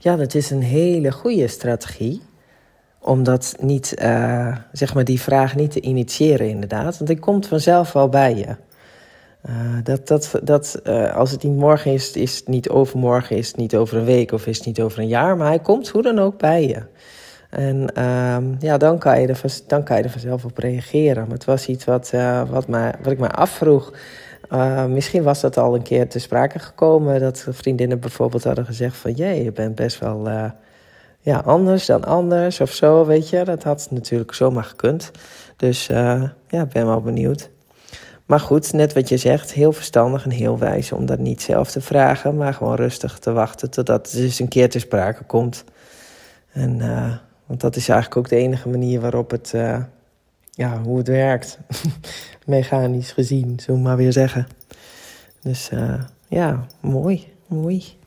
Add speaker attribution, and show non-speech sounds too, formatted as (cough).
Speaker 1: Ja, dat is een hele goede strategie. Om dat niet, uh, zeg maar, die vraag niet te initiëren, inderdaad. Want die komt vanzelf wel bij je. Uh, dat, dat, dat, uh, als het niet morgen is, is het niet overmorgen, is het niet over een week of is het niet over een jaar. Maar hij komt hoe dan ook bij je. En uh, ja, dan kan, je er, dan kan je er vanzelf op reageren. Maar het was iets wat, wat, mij, wat ik me afvroeg. Uh, misschien was dat al een keer te sprake gekomen. Dat vriendinnen bijvoorbeeld hadden gezegd van... jee, je bent best wel uh, ja, anders dan anders of zo, weet je. Dat had natuurlijk zomaar gekund. Dus uh, ja, ik ben wel benieuwd. Maar goed, net wat je zegt, heel verstandig en heel wijs... om dat niet zelf te vragen, maar gewoon rustig te wachten... totdat het dus een keer te sprake komt. En, want dat is eigenlijk ook de enige manier waarop het ja, hoe het werkt. (laughs) Mechanisch gezien, zullen we maar weer zeggen. Dus uh, ja, mooi, mooi.